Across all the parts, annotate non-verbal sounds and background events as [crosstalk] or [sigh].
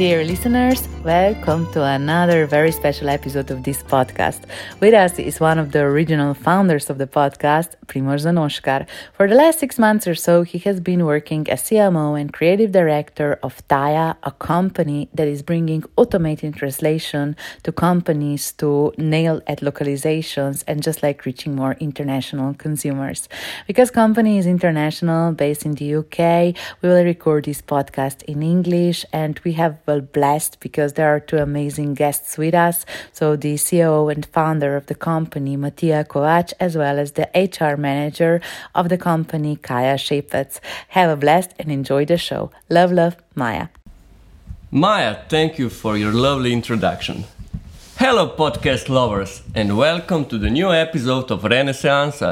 Dear listeners, welcome to another very special episode of this podcast. With us is one of the original founders of the podcast, Primoz Zanoskar. For the last six months or so, he has been working as CMO and creative director of Taya, a company that is bringing automated translation to companies to nail at localizations and just like reaching more international consumers. Because company is international, based in the UK, we will record this podcast in English and we have well blessed because there are two amazing guests with us. So the CEO and founder of the company, Matija Kovac, as well as the HR manager of the company, Kaya Shepets. Have a blessed and enjoy the show. Love, love, Maya. Maya, thank you for your lovely introduction. Hello, podcast lovers, and welcome to the new episode of Renaissance,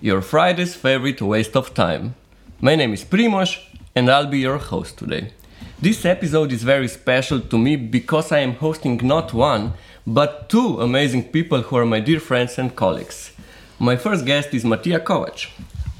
your Friday's favorite waste of time. My name is Primoz, and I'll be your host today. This episode is very special to me because I am hosting not one, but two amazing people who are my dear friends and colleagues. My first guest is Matija Kovac,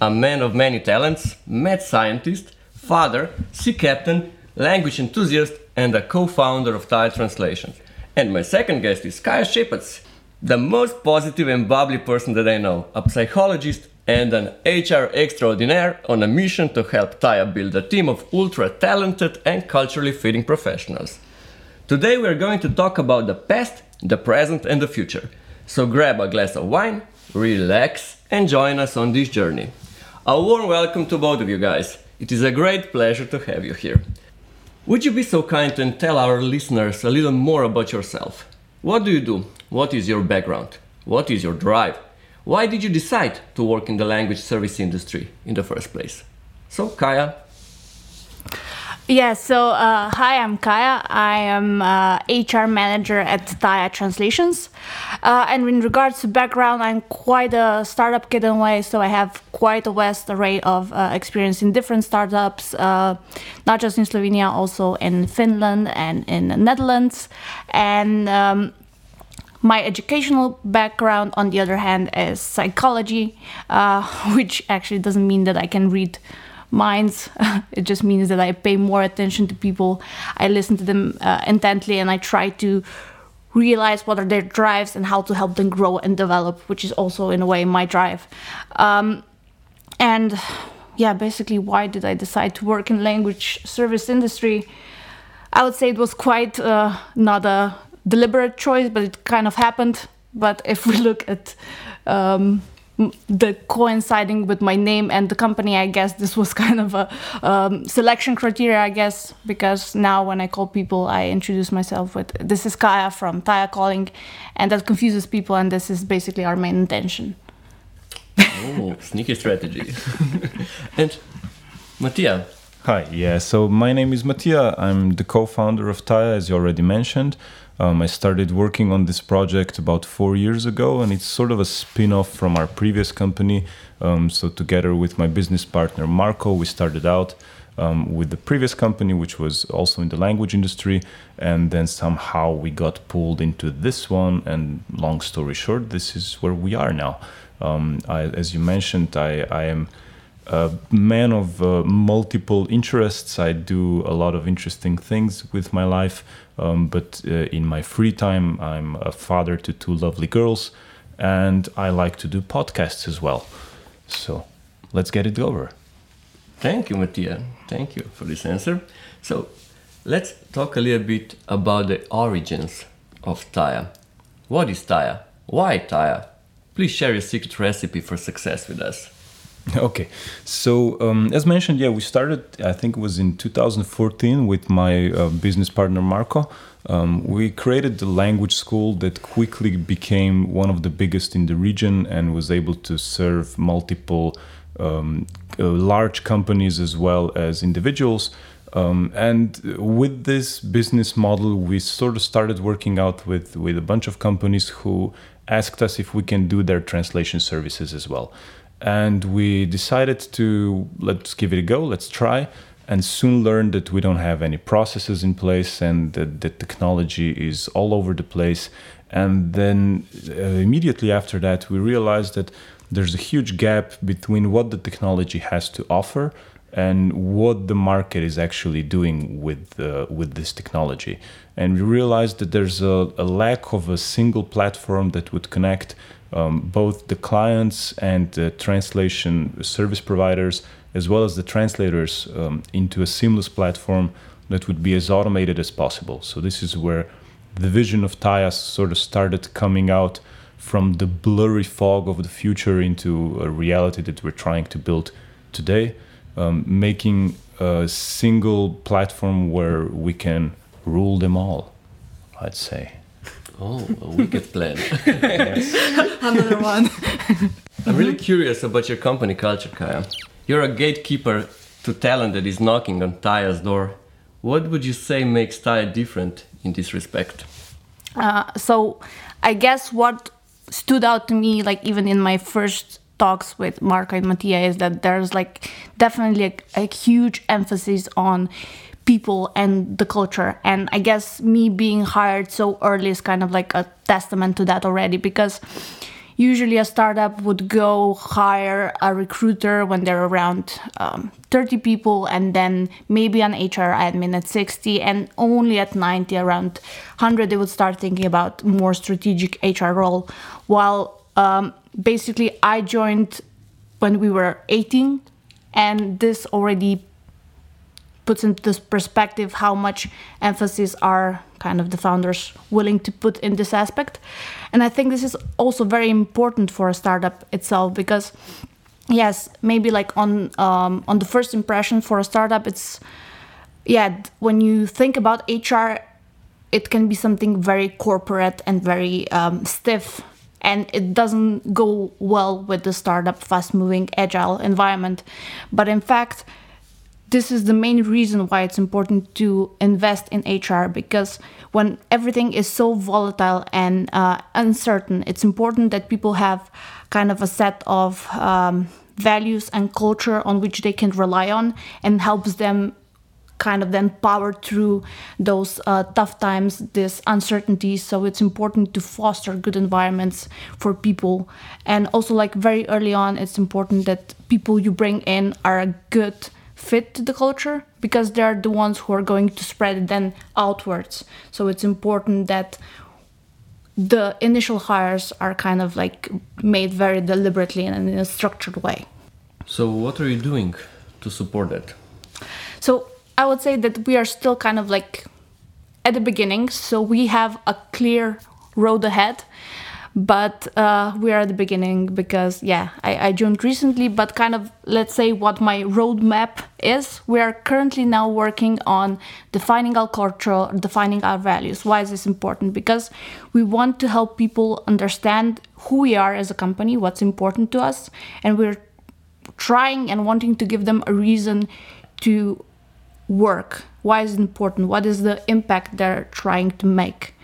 a man of many talents, mad scientist, father, sea captain, language enthusiast, and a co-founder of Taya Translations. And my second guest is Kaya Shepets, the most positive and bubbly person that I know, a psychologist and an HR extraordinaire on a mission to help Taya build a team of ultra talented and culturally fitting professionals. Today we are going to talk about the past, the present, and the future. So grab a glass of wine, relax, and join us on this journey. A warm welcome to both of you guys. It is a great pleasure to have you here. Would you be so kind and tell our listeners a little more about yourself? What do you do? What is your background? What is your drive? Why did you decide to work in the language service industry in the first place? So, Kaya. Yeah, so uh, hi, I'm Kaya. I am uh, HR manager at Taya Translations. Uh, and in regards to background, I'm quite a startup kid in way, so I have quite a vast array of uh, experience in different startups, uh, not just in Slovenia, also in Finland and in the Netherlands. And um, my educational background, on the other hand, is psychology, uh, [laughs] which actually doesn't mean that I can read minds. [laughs] it just means that I pay more attention to people. I listen to them uh, intently and I try to realize what are their drives and how to help them grow and develop, which is also, in a way, my drive. Um, and yeah, basically, why did I decide to work in language service industry? I would say it was quite uh, not a deliberate choice, but it kind of happened. But if we [laughs] look at um, the coinciding with my name and the company, I guess this was [laughs] kind of a um, selection criteria, I guess, because now when I call people, I introduce myself with this is Kaya from Taya Calling, and that confuses people, and this is basically our main intention. oh, sneaky strategy. [laughs] and Matija. Hi, yeah, so my name is Matija. I'm the co founder of Taya, as you already mentioned. Um, I started working on this project about four years ago, and it's sort of a spin off from our previous company. Um, so, together with my business partner Marco, we started out um, with the previous company, which was also in the language industry, and then somehow we got pulled into this one. And long story short, this is where we are now. Um, I, as you mentioned, I, I am a man of uh, multiple interests. I do a lot of interesting things with my life. Um, but uh, in my free time, I'm a father to two lovely girls, and I like to do podcasts as well. So let's get it over. Thank you, Matija. Thank you for this answer. So let's talk a little bit about the origins of Taya. What is Taya? Why Taya? Please share your secret recipe for success with us. [laughs] Okay, so um, as mentioned, yeah, we started. I think it was in 2014 with my uh, business partner Marco. Um, we created the language school that quickly became one of the biggest in the region and was able to serve multiple um, uh, large companies as well as individuals. Um, and with this business model, we sort of started working out with, with a bunch of companies who asked us if we can do their translation services as well and we decided to let's give it a go let's try and soon learned that we don't have any processes in place and that the technology is all over the place and then uh, immediately after that we realized that there's a huge gap between what the technology has to offer and what the market is actually doing with uh, with this technology. And we realized that there's a, a lack of a single platform that would connect um, both the clients and the translation service providers, as well as the translators, um, into a seamless platform that would be as automated as possible. So this is where the vision of Taya sort of started coming out from the blurry fog of the future into a reality that we're trying to build today, um, making a single platform where we can rule them all, I'd say. Oh, a wicked plan. [laughs] Another one. I'm really curious about your company culture, Kaya. You're a gatekeeper to talent that is knocking on Taya's door. What would you say makes Taya different in this respect? Uh, so I guess what stood out to me, like even in my first talks with Marco and Matija, is that there's like definitely a, a huge emphasis on people and the culture. And I guess me being hired so early is kind of like a testament to that already because usually a startup would go hire a recruiter when they're around um, 30 people and then maybe an hr admin at 60 and only at 90 around 100 they would start thinking about more strategic hr role while um, basically i joined when we were 18 and this already puts into perspective how much emphasis are kind of the founders willing to put in this aspect. And i think this is also very important for a startup itself because yes maybe like on um, on the first impression for a startup it's yeah when you think about hr it can be something very corporate and very um, stiff. And it doesn't go well with the startup fast moving agile environment. But in fact this is the main reason why it's important to invest in HR because when everything is so volatile and uh, uncertain, it's important that people have kind of a set of um, values and culture on which they can rely on and helps them kind of then power through those uh, tough times, this uncertainty. So it's important to foster good environments for people. And also, like very early on, it's important that people you bring in are a good fit to the culture because they're the ones who are going to spread it then outwards. So it's important that the initial hires are kind of like made very deliberately and in a structured way. So, what are you doing to support that? So, I would say that we are still kind of like at the beginning. So, we have a clear road ahead but uh, we are at the beginning because yeah I, I, joined recently but kind of let's say what my roadmap is. We are currently now working on defining our culture defining our values. Why is this important? Because we want to help people understand who we are as a company what's important to us and we're trying and wanting to give them a reason to work. Why is it important? What is the impact they're trying to make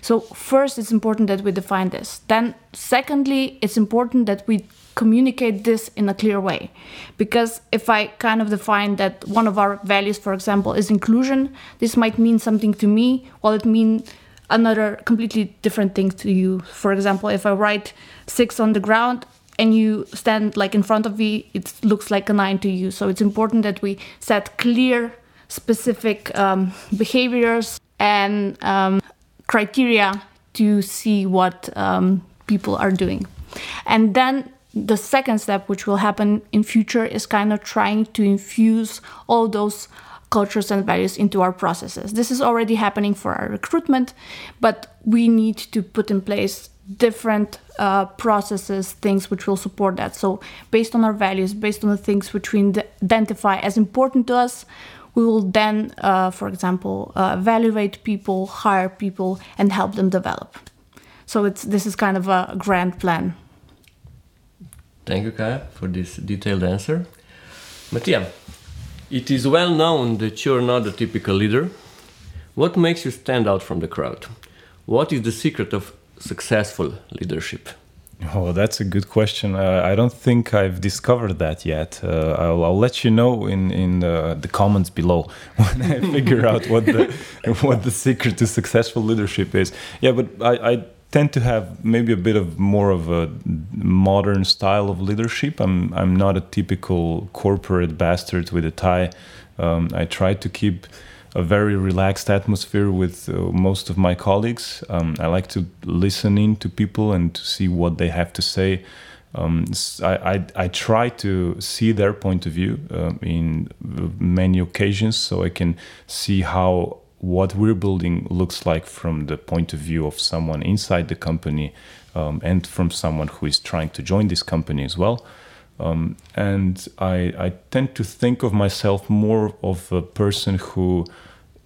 so, first, it's important that we define this. Then, secondly, it's important that we communicate this in a clear way. Because if I kind of define that one of our values, for example, is inclusion, this might mean something to me, while it mean another completely different thing to you. For example, if I write six on the ground, and you stand like in front of me, it looks like a nine to you. So it's important that we set clear, specific um, behaviors and um, criteria to see what um, people are doing. And then the second step, which will happen in future, is kind of trying to infuse all those cultures and values into our processes. This is already happening for our recruitment, but we need to put in place different uh, processes, things which will support that. So, based on our values, based on the things which we identify as important to us, we will then, uh, for example, uh, evaluate people, hire people, and help them develop. So it's this is kind of a grand plan. Thank you, Kaya, for this detailed answer. Matija, it is well known that you're not a typical leader. What makes you stand out from the crowd? What is the secret of successful leadership? Oh, that's a good question. Uh, I don't think I've discovered that yet. Uh, I'll, I'll, let you know in in the, the comments below [laughs] when I figure out what the [laughs] what the secret to successful leadership is. Yeah, but I, I tend to have maybe a bit of more of a modern style of leadership. I'm I'm not a typical corporate bastard with a tie. Um, I try to keep a very relaxed atmosphere with uh, most of my colleagues. Um, I like to listen in to people and to see what they have to say. Um, I, I, I, try to see their point of view um, in many occasions so I can see how what we're building looks like from the point of view of someone inside the company um, and from someone who is trying to join this company as well. Um, and I, I, tend to think of myself more of a person who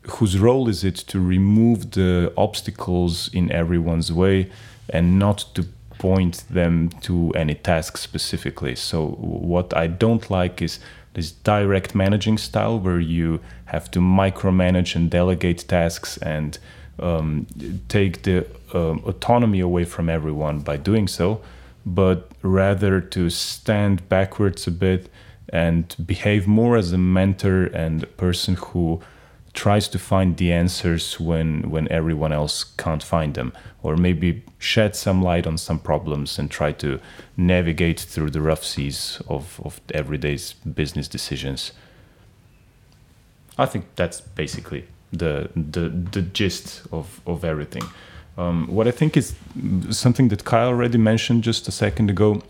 whose role is it to remove the obstacles in everyone's way and not to point them to any task specifically. So what I don't like is this direct managing style where you have to micromanage and delegate tasks and um, take the um, autonomy away from everyone by doing so, but rather to stand backwards a bit and behave more as a mentor and a person who tries to find the answers when when everyone else can't find them or maybe shed some light on some problems and try to navigate through the rough seas of, of everyday's business decisions. I think that's basically the the, the gist of, of everything um, what i think is something that Kaya already mentioned just a second ago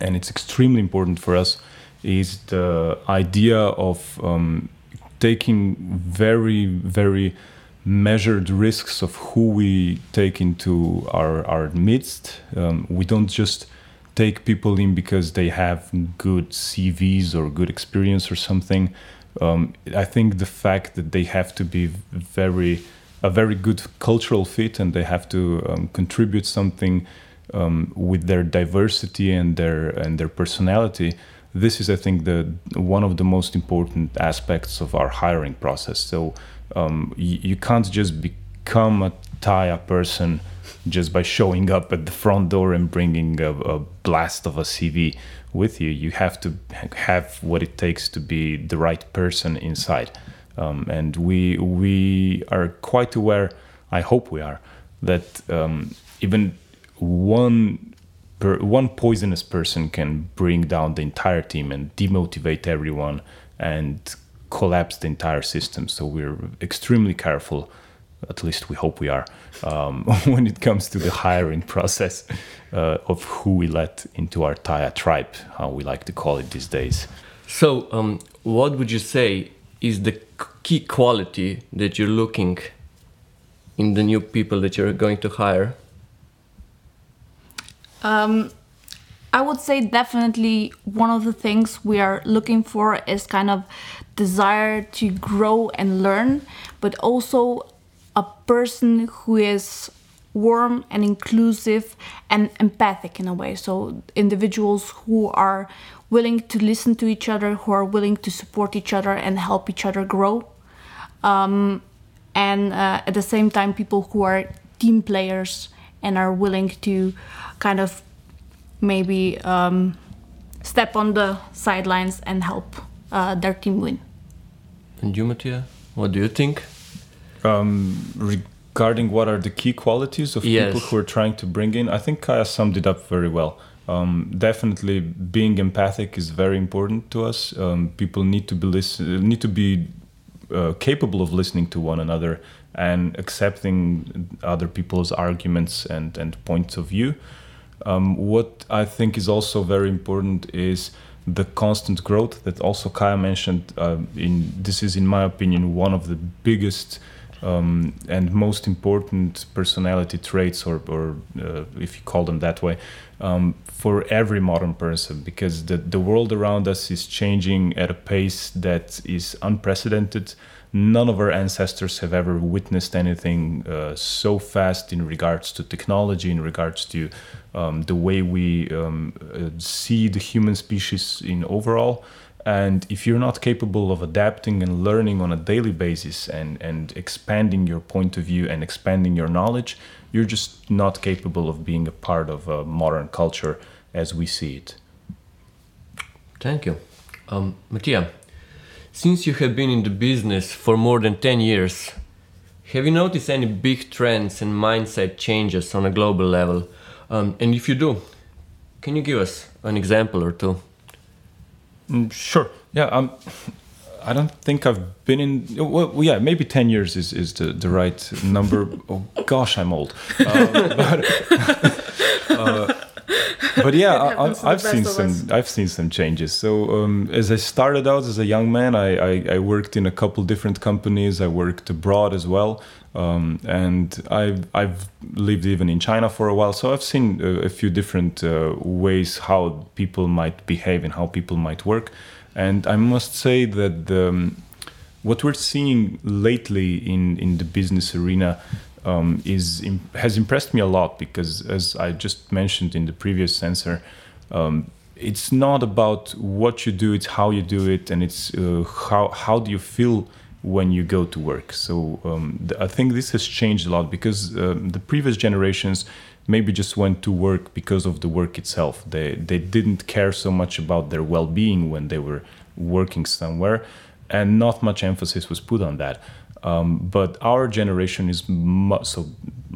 and it's extremely important for us is the idea of um, taking very very measured risks of who we take into our our midst. Um, we don't just take people in because they have good CVs or good experience or something. Um, I think the fact that they have to be very a very good cultural fit and they have to um, contribute something um, with their diversity and their and their personality this is, I think, the one of the most important aspects of our hiring process. So um, you, you, can't just become a Taya person just by showing up at the front door and bringing a, a blast of a CV with you. You have to have what it takes to be the right person inside. Um, and we we are quite aware. I hope we are that um, even one per, one poisonous person can bring down the entire team and demotivate everyone and collapse the entire system. So we're extremely careful, at least we hope we are, um, [laughs] when it comes to the hiring process uh, of who we let into our Taya tribe, how we like to call it these days. So, um, what would you say is the key quality that you're looking in the new people that you're going to hire? Um, I would say definitely one of the things we are looking for is kind of desire to grow and learn, but also a person who is warm and inclusive and empathic in a way. So individuals who are willing to listen to each other, who are willing to support each other and help each other grow. Um, and uh, at the same time, people who are team players and are willing to kind of maybe um, step on the sidelines and help uh, their team win. And you, Matija, what do you think? Um, regarding what are the key qualities of yes. people who are trying to bring in, I think Kaya summed it up very well. Um, definitely, being empathic is very important to us. Um, people need to be listen, need to be uh, capable of listening to one another and accepting other people's arguments and, and points of view. Um, what I think is also very important is the constant growth that also Kaya mentioned. Uh, in this is, in my opinion, one of the biggest um, and most important personality traits, or, or uh, if you call them that way, um, for every modern person, because the the world around us is changing at a pace that is unprecedented none of our ancestors have ever witnessed anything uh, so fast in regards to technology, in regards to um, the way we um, uh, see the human species in overall. And if you're not capable of adapting and learning on a daily basis and, and expanding your point of view and expanding your knowledge, you're just not capable of being a part of a modern culture as we see it. Thank you. Um, Matija, since you have been in the business for more than 10 years, have you noticed any big trends and mindset changes on a global level? Um, and if you do, can you give us an example or two? Mm, sure. Yeah. Um, I don't think I've been in. Well, yeah, maybe ten years is, is the, the right number. oh gosh, I'm old. Uh, [laughs] but, [laughs] uh, [laughs] but yeah, I, have seen some. I've seen some changes. So um, as I started out as a young man, I, I, I, worked in a couple different companies. I worked abroad as well, um, and I've I've lived even in China for a while. So I've seen a, a few different uh, ways how people might behave and how people might work. And I must say that the, um, what we're seeing lately in in the business arena um, is has impressed me a lot because, as I just mentioned in the previous answer, um, it's not about what you do; it's how you do it, and it's uh, how how do you feel when you go to work. So um, th- I think this has changed a lot because um, the previous generations maybe just went to work because of the work itself. They they didn't care so much about their well-being when they were working somewhere, and not much emphasis was put on that. Um, but our generation is mu- so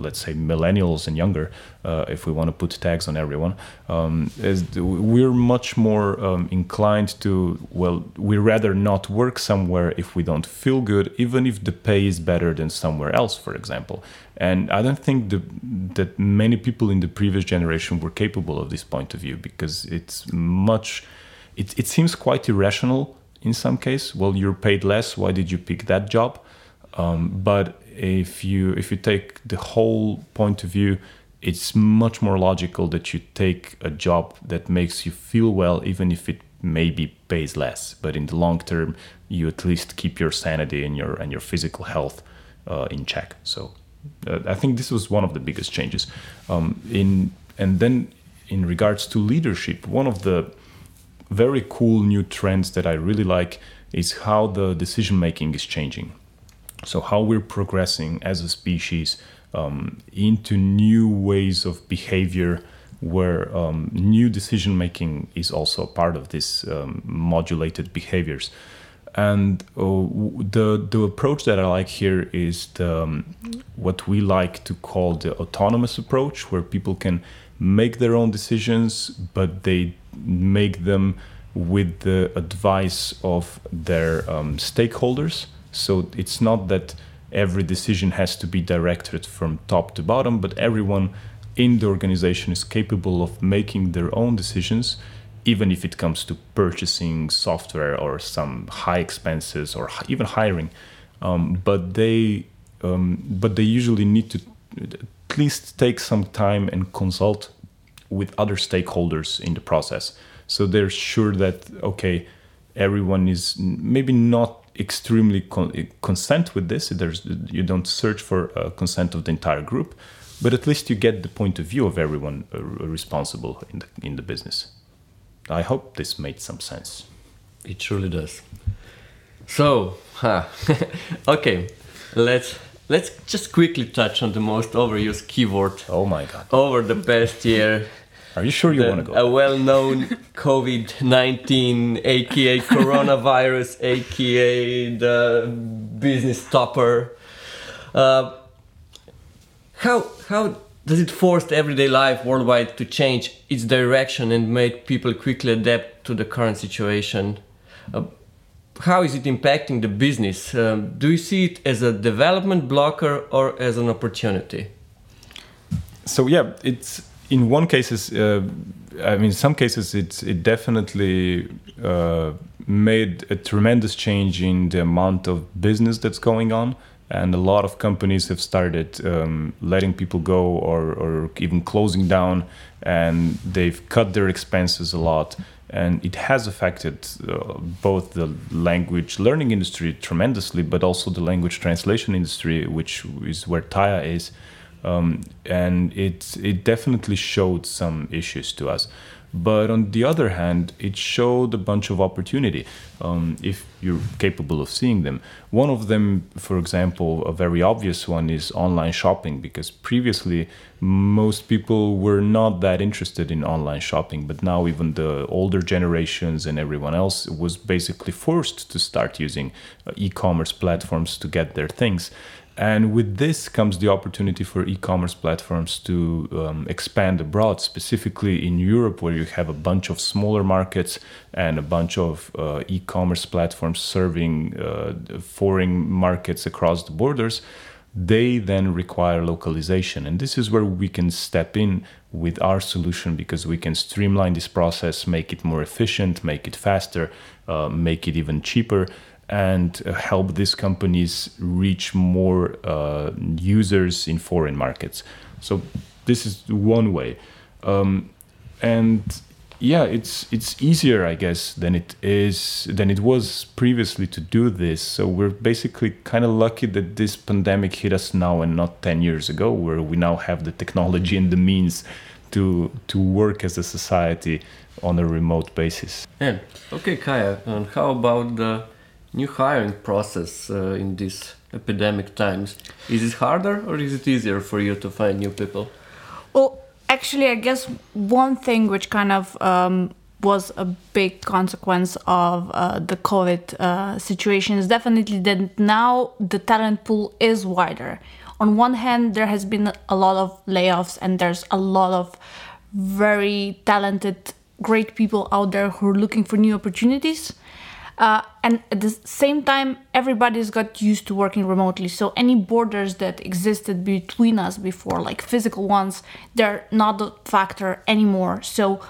let's say millennials and younger, uh, if we want to put tags on everyone, um, is we're much more um, inclined to well, we rather not work somewhere if we don't feel good, even if the pay is better than somewhere else, for example. And I don't think the, that many people in the previous generation were capable of this point of view because it's much, it, it seems quite irrational in some case. Well, you're paid less. Why did you pick that job? Um, but if you if you take the whole point of view, it's much more logical that you take a job that makes you feel well, even if it maybe pays less. But in the long term, you at least keep your sanity and your and your physical health uh, in check. So uh, I think this was one of the biggest changes. Um, in and then in regards to leadership, one of the very cool new trends that I really like is how the decision making is changing. So, how we're progressing as a species um, into new ways of behavior where um, new decision making is also part of this um, modulated behaviors. And uh, the the approach that I like here is the, um, what we like to call the autonomous approach, where people can make their own decisions, but they make them with the advice of their um, stakeholders. So it's not that every decision has to be directed from top to bottom, but everyone in the organization is capable of making their own decisions, even if it comes to purchasing software or some high expenses or even hiring. Um, but they um, but they usually need to at least take some time and consult with other stakeholders in the process. So they're sure that okay, everyone is maybe not extremely con- consent with this. There's you don't search for uh, consent of the entire group, but at least you get the point of view of everyone uh, responsible in the in the business. I hope this made some sense. It truly does. So, huh. [laughs] okay, let's let's just quickly touch on the most overused keyword. Oh my god! Over the past year, are you sure you want to go? A well known COVID 19, aka coronavirus, [laughs] aka the business stopper. Uh, how, how does it force everyday life worldwide to change its direction and make people quickly adapt to the current situation? Uh, how is it impacting the business? Um, do you see it as a development blocker or as an opportunity? So yeah, it's in one cases, uh, I mean, some cases, it's it definitely uh, made a tremendous change in the amount of business that's going on, and a lot of companies have started um, letting people go or, or even closing down, and they've cut their expenses a lot. And it has affected uh, both the language learning industry tremendously, but also the language translation industry, which is where Taya is um, and it it definitely showed some issues to us. But on the other hand, it showed a bunch of opportunity um, if you're capable of seeing them. One of them, for example, a very obvious one is online shopping, because previously most people were not that interested in online shopping, but now even the older generations and everyone else was basically forced to start using uh, e commerce platforms to get their things and with this comes the opportunity for e-commerce platforms to um, expand abroad, specifically in Europe, where you have a bunch of smaller markets and a bunch of uh, e-commerce platforms serving uh, foreign markets across the borders. They then require localization, and this is where we can step in with our solution because we can streamline this process, make it more efficient, make it faster, uh, make it even cheaper and help these companies reach more uh, users in foreign markets. So this is one way, um, and yeah, it's it's easier, I guess, than it is than it was previously to do this. So we're basically kind of lucky that this pandemic hit us now and not ten years ago, where we now have the technology and the means to to work as a society on a remote basis. Yeah. Okay, Kaya. And how about the new hiring process uh, in these epidemic times? Is it harder or is it easier for you to find new people? Well, actually, I guess one thing which kind of um, was a big consequence of uh, the COVID uh, situation is definitely that now the talent pool is wider. On one hand, there has been a lot of layoffs, and there's a lot of very talented, great people out there who are looking for new opportunities. Uh, and at the same time, everybody's got used to working remotely. So any borders that existed between us before, like physical ones, they're not a factor anymore. So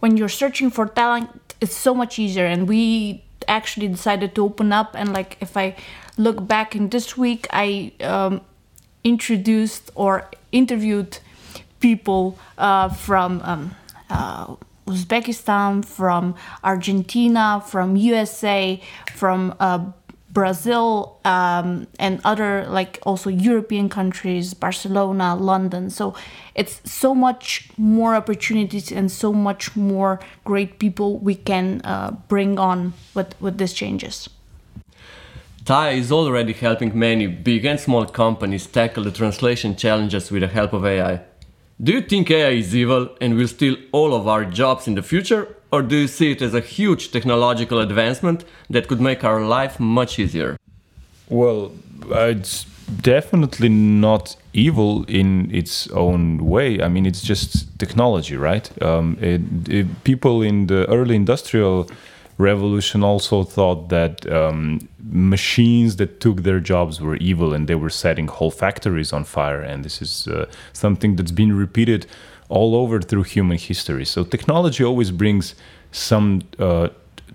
when you're searching for talent, it's so much easier. And we actually decided to open up. And like if I look back in this week, I um, introduced or interviewed people uh, from. Um, uh, Uzbekistan, from Argentina, from USA, from uh, Brazil, um, and other like also European countries, Barcelona, London. So it's so much more opportunities and so much more great people we can uh, bring on with, with these changes. Taya is already helping many big and small companies tackle the translation challenges with the help of AI. Do you think AI is evil and will steal all of our jobs in the future? Or do you see it as a huge technological advancement that could make our life much easier? Well, it's definitely not evil in its own way. I mean, it's just technology, right? Um, it, it, people in the early industrial revolution also thought that um, machines that took their jobs were evil and they were setting whole factories on fire. And this is uh, something that's been repeated all over through human history. So technology always brings some uh,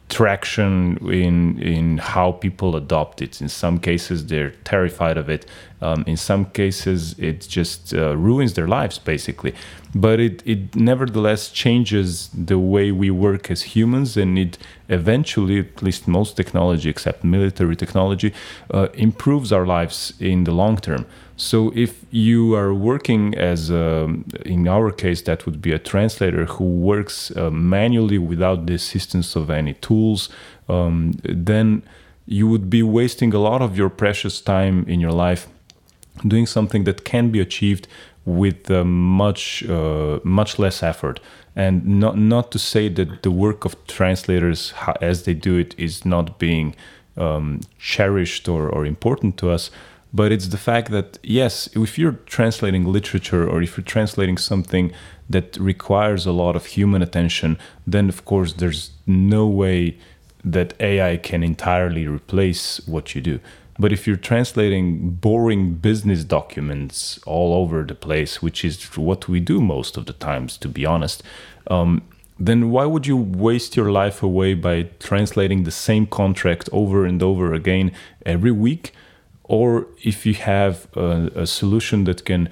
traction in in how people adopt it. In some cases, they're terrified of it. Um, in some cases, it just uh, ruins their lives, basically. But it it nevertheless changes the way we work as humans, and it eventually, at least most technology, except military technology, uh, improves our lives in the long term. So if you are working as, a, in our case, that would be a translator who works uh, manually without the assistance of any tools, um, then you would be wasting a lot of your precious time in your life doing something that can be achieved with uh, much uh, much less effort. And not not to say that the work of translators as they do it is not being um, cherished or, or important to us but it's the fact that yes if you're translating literature or if you're translating something that requires a lot of human attention then of course there's no way that ai can entirely replace what you do. But if you're translating boring business documents all over the place which is what we do most of the times to be honest um, then why would you waste your life away by translating the same contract over and over again every week or if you have a, a solution that can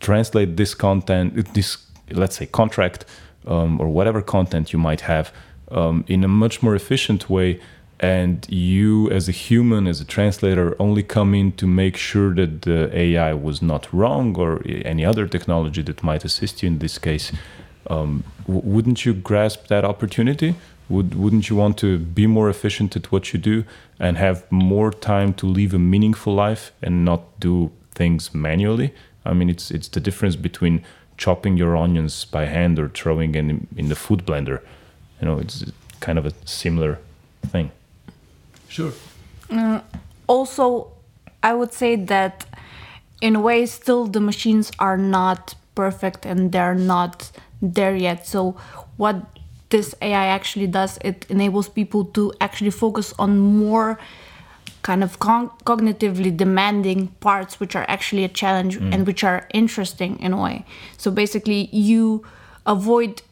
translate this content, this let's say contract um, or whatever content you might have um, in a much more efficient way and you as a human as a translator only come in to make sure that the ai was not wrong or any other technology that might assist you in this case um, w- wouldn't you grasp that opportunity would, wouldn't you want to be more efficient at what you do and have more time to live a meaningful life and not do things manually? I mean, it's it's the difference between chopping your onions by hand or throwing in in the food blender. You know, it's kind of a similar thing. Sure. Uh, also, I would say that in a way, still the machines are not perfect and they're not there yet. So, what this AI actually does, it enables people to actually focus on more kind of cognitively demanding parts which are actually a challenge mm. and which are interesting in a way. So basically, you avoid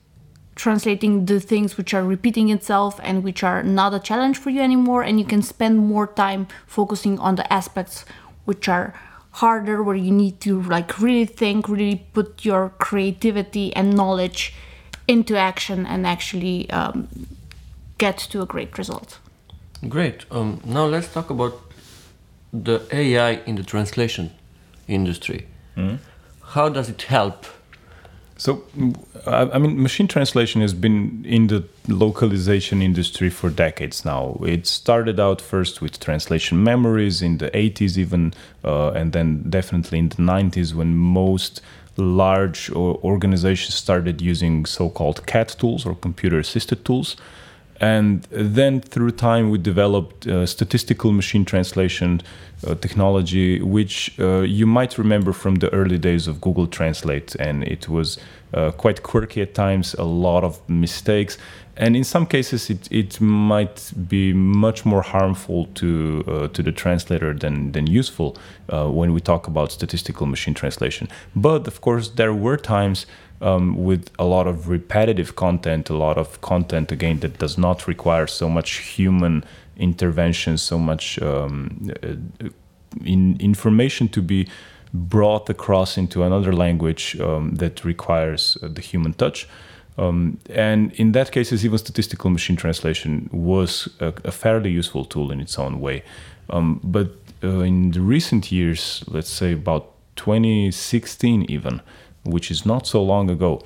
translating the things which are repeating itself and which are not a challenge for you anymore, and you can spend more time focusing on the aspects which are harder, where you need to like really think, really put your creativity and knowledge into action and actually um, get to a great result. Great. Um, now let's talk about the AI in the translation industry. How does it help? So, I I mean, machine translation has been in the localization industry for decades now. It started out first with translation memories in the 80s, even, uh, and then definitely in the 90s when most large organizations started using so called CAT tools or computer assisted tools. And then through time, we developed uh, statistical machine translation uh, technology, which uh, you might remember from the early days of Google Translate. And it was uh, quite quirky at times, a lot of mistakes. And in some cases, it, it might be much more harmful to, uh, to the translator than, than useful uh, when we talk about statistical machine translation. But of course, there were times um, with a lot of repetitive content, a lot of content again that does not require so much human intervention, so much um, uh, in information to be brought across into another language um, that requires uh, the human touch. Um, and in that cases, even statistical machine translation was a, a fairly useful tool in its own way. Um, but uh, in the recent years, let's say about 2016 even, which is not so long ago,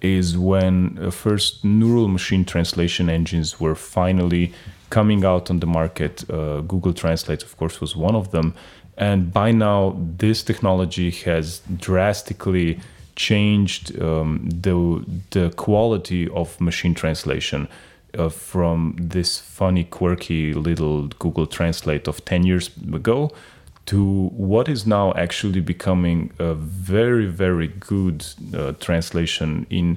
is when uh, first neural machine translation engines were finally coming out on the market. Uh, Google Translate, of course, was one of them. And by now, this technology has drastically changed um, the, the quality of machine translation. Uh, from this funny, quirky little Google Translate of 10 years ago to what is now actually becoming a very, very good uh, translation in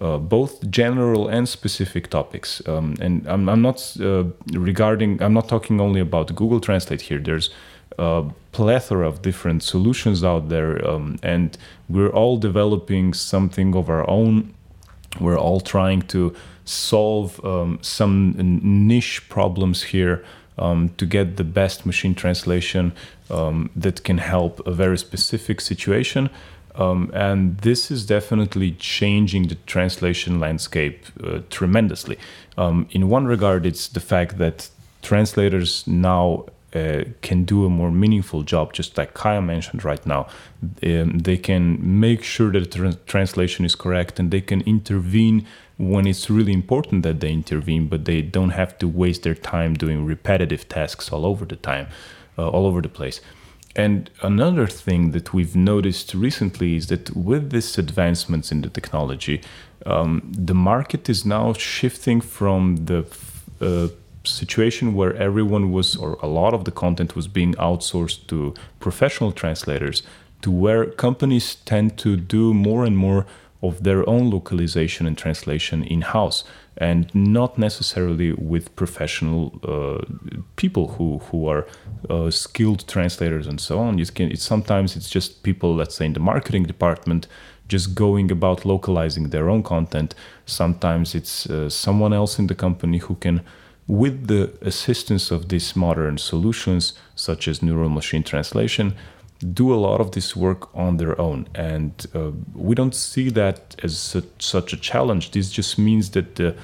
uh, both general and specific topics. Um, and I'm, I'm not uh, regarding, I'm not talking only about Google Translate here. There's a plethora of different solutions out there, um, and we're all developing something of our own. We're all trying to solve um, some niche problems here um, to get the best machine translation um, that can help a very specific situation. Um, and this is definitely changing the translation landscape uh, tremendously. Um, in one regard, it's the fact that translators now uh, can do a more meaningful job, just like Kaya mentioned right now. Um, they can make sure that the tra- translation is correct and they can intervene when it's really important that they intervene, but they don't have to waste their time doing repetitive tasks all over the time, uh, all over the place. And another thing that we've noticed recently is that with these advancements in the technology, um, the market is now shifting from the uh, situation where everyone was, or a lot of the content was being outsourced to professional translators, to where companies tend to do more and more of their own localization and translation in house and not necessarily with professional uh, people who who are uh, skilled translators and so on. You can it's, sometimes it's just people, let's say in the marketing department, just going about localizing their own content. Sometimes it's uh, someone else in the company who can, with the assistance of these modern solutions such as neural machine translation, do a lot of this work on their own. And uh, we don't see that as such, such a challenge. This just means that the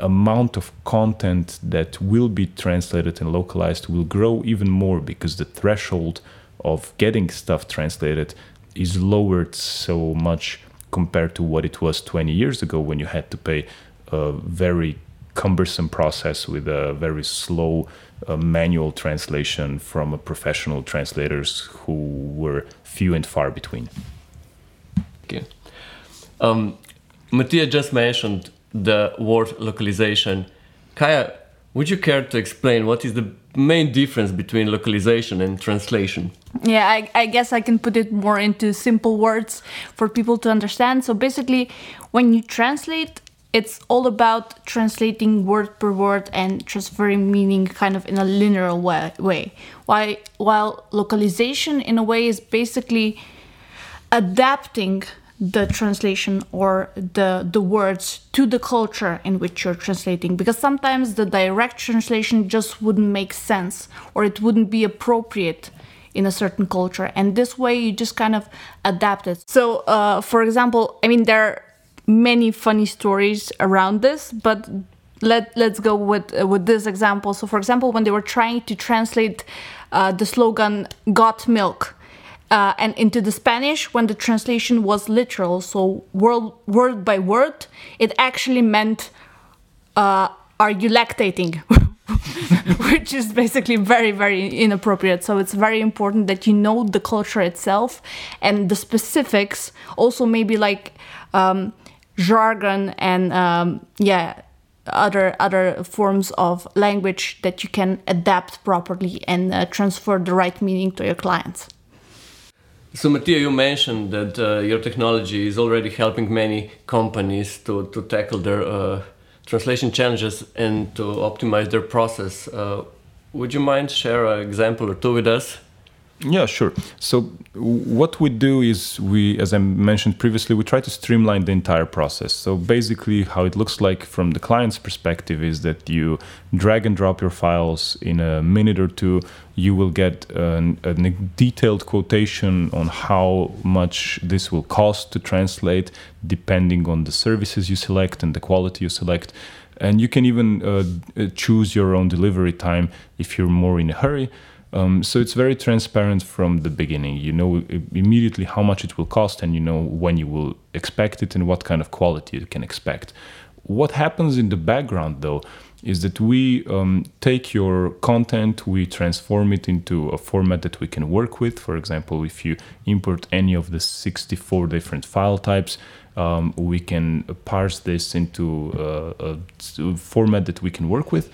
amount of content that will be translated and localized will grow even more because the threshold of getting stuff translated is lowered so much compared to what it was 20 years ago when you had to pay a very cumbersome process with a very slow uh, manual translation from a professional translators who were few and far between. Okay. Um, Matija just mentioned the word localization. Kaya, would you care to explain what is the main difference between localization and translation? Yeah, I, I guess I can put it more into simple words for people to understand. So basically, when you translate, it's all about translating word per word and transferring meaning kind of in a linear way. way. While, while localization, in a way, is basically adapting the translation or the the words to the culture in which you're translating because sometimes the direct translation just wouldn't make sense or it wouldn't be appropriate in a certain culture and this way you just kind of adapt it so uh, for example i mean there many funny stories around this but let let's go with uh, with this example so for example when they were trying to translate uh, the slogan got milk uh, and into the Spanish, when the translation was literal, so word, word by word, it actually meant, uh, Are you lactating? [laughs] Which is basically very, very inappropriate. So it's very important that you know the culture itself and the specifics, also, maybe like um, jargon and, um, yeah. Other other forms of language that you can adapt properly and uh, transfer the right meaning to your clients. So, Matija, you mentioned that uh, your technology is already helping many companies to, to tackle their uh, translation challenges and to optimize their process. Uh, would you mind share an example or two with us? Yeah, sure. So what we do is we, as I mentioned previously, we try to streamline the entire process. So basically, how it looks like from the client's perspective is that you drag and drop your files in a minute or two. You will get an, a detailed quotation on how much this will cost to translate, depending on the services you select and the quality you select. And you can even uh, choose your own delivery time if you're more in a hurry. Um, so it's very transparent from the beginning. You know immediately how much it will cost, and you know when you will expect it and what kind of quality you can expect. What happens in the background, though, is that we um, take your content, we transform it into a format that we can work with. For example, if you import any of the 64 different file types, um, we can parse this into uh, a format that we can work with.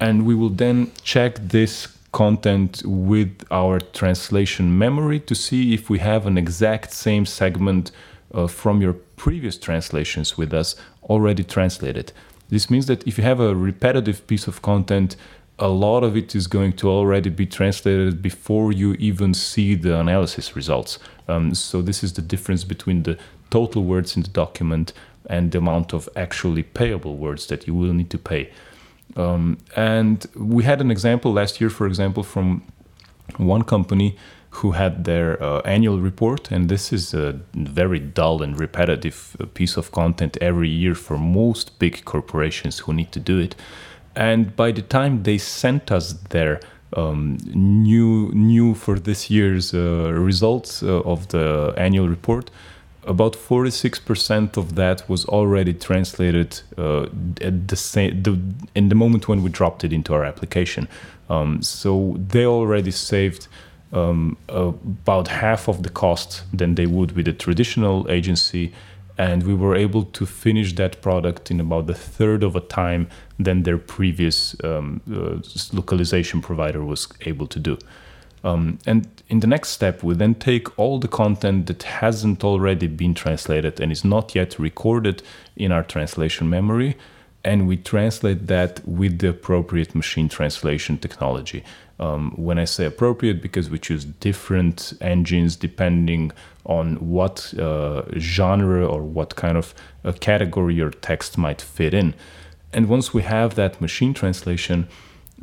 And we will then check this content with our translation memory to see if we have an exact same segment uh, from your previous translations with us already translated. This means that if you have a repetitive piece of content, a lot of it is going to already be translated before you even see the analysis results. Um, so, this is the difference between the total words in the document and the amount of actually payable words that you will need to pay. Um, and we had an example last year, for example, from one company who had their uh, annual report, and this is a very dull and repetitive uh, piece of content every year for most big corporations who need to do it. And by the time they sent us their um, new new for this year's uh, results uh, of the annual report, about 46% of that was already translated uh, at the same the, in the moment when we dropped it into our application. Um, so they already saved um, about half of the cost than they would with a traditional agency and we were able to finish that product in about a third of a time than their previous um, uh, localization provider was able to do um, and in the next step, we then take all the content that hasn't already been translated and is not yet recorded in our translation memory, and we translate that with the appropriate machine translation technology. Um, when I say appropriate, because we choose different engines depending on what uh, genre or what kind of uh, category your text might fit in. And once we have that machine translation,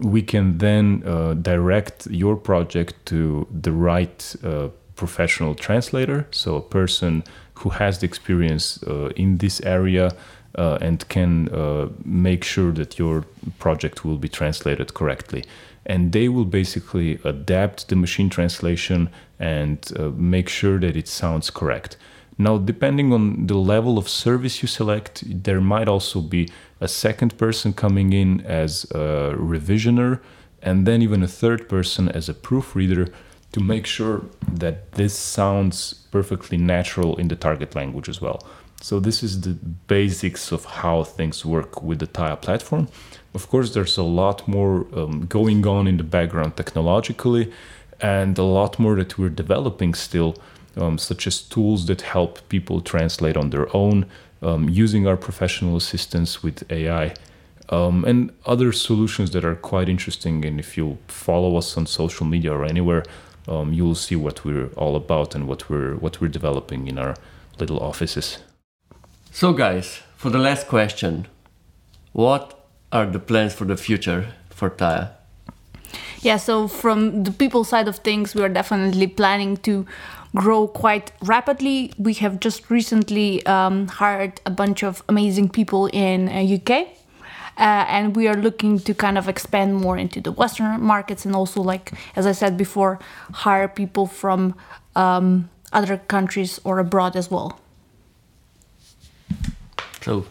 we can then uh, direct your project to the right uh, professional translator, so a person who has the experience uh, in this area uh, and can uh, make sure that your project will be translated correctly. And they will basically adapt the machine translation and uh, make sure that it sounds correct. Now, depending on the level of service you select, there might also be a second person coming in as a revisioner, and then even a third person as a proofreader to make sure that this sounds perfectly natural in the target language as well. So, this is the basics of how things work with the Taia platform. Of course, there's a lot more um, going on in the background technologically and a lot more that we're developing still, um, such as tools that help people translate on their own, um, using our professional assistance with AI. Um, and other solutions that are quite interesting. And if you follow us on social media or anywhere, um, you will see what we're all about and what we're what we're developing in our little offices. So, guys, for the last question, what are the plans for the future for Taia? Yeah, so from the people side of things, we are definitely planning to grow quite rapidly. We have just recently um, hired a bunch of amazing people in uh, UK. Uh, and we are looking to kind of expand more into the Western markets and also, like as I said before, hire people from um, other countries or abroad as well. So,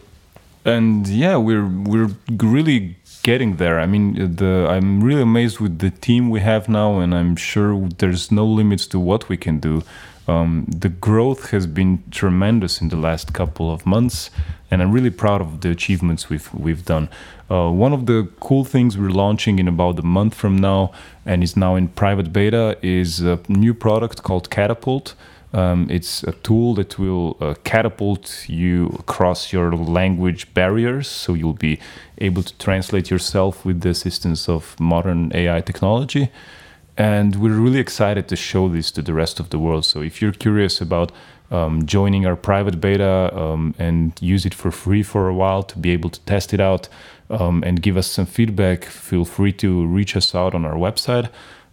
and yeah, we're we're really getting there. I mean, the I'm really amazed with the team we have now, and I'm sure there's no limits to what we can do. Um, the growth has been tremendous in the last couple of months, and I'm really proud of the achievements we've we've done. Uh, one of the cool things we're launching in about a month from now, and is now in private beta, is a new product called Catapult. Um, it's a tool that will uh, catapult you across your language barriers, so you'll be able to translate yourself with the assistance of modern AI technology. And we're really excited to show this to the rest of the world. So if you're curious about um, joining our private beta um, and use it for free for a while to be able to test it out um, and give us some feedback, feel free to reach us out on our website.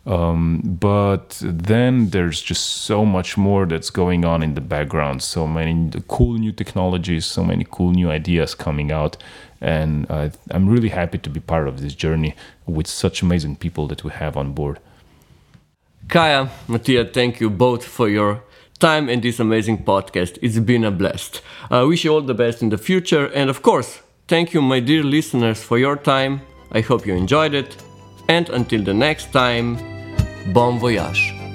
Um, but then there's just so much more that's going on in the background. So many cool new technologies, so many cool new ideas coming out. And uh, I'm really happy to be part of this journey with such amazing people that we have on board. Kaya, Matija, thank you both for your time and this amazing podcast. It's been a blast. I wish you all the best in the future. And of course, thank you, my dear listeners, for your time. I hope you enjoyed it. And until the next time, Bom voyage!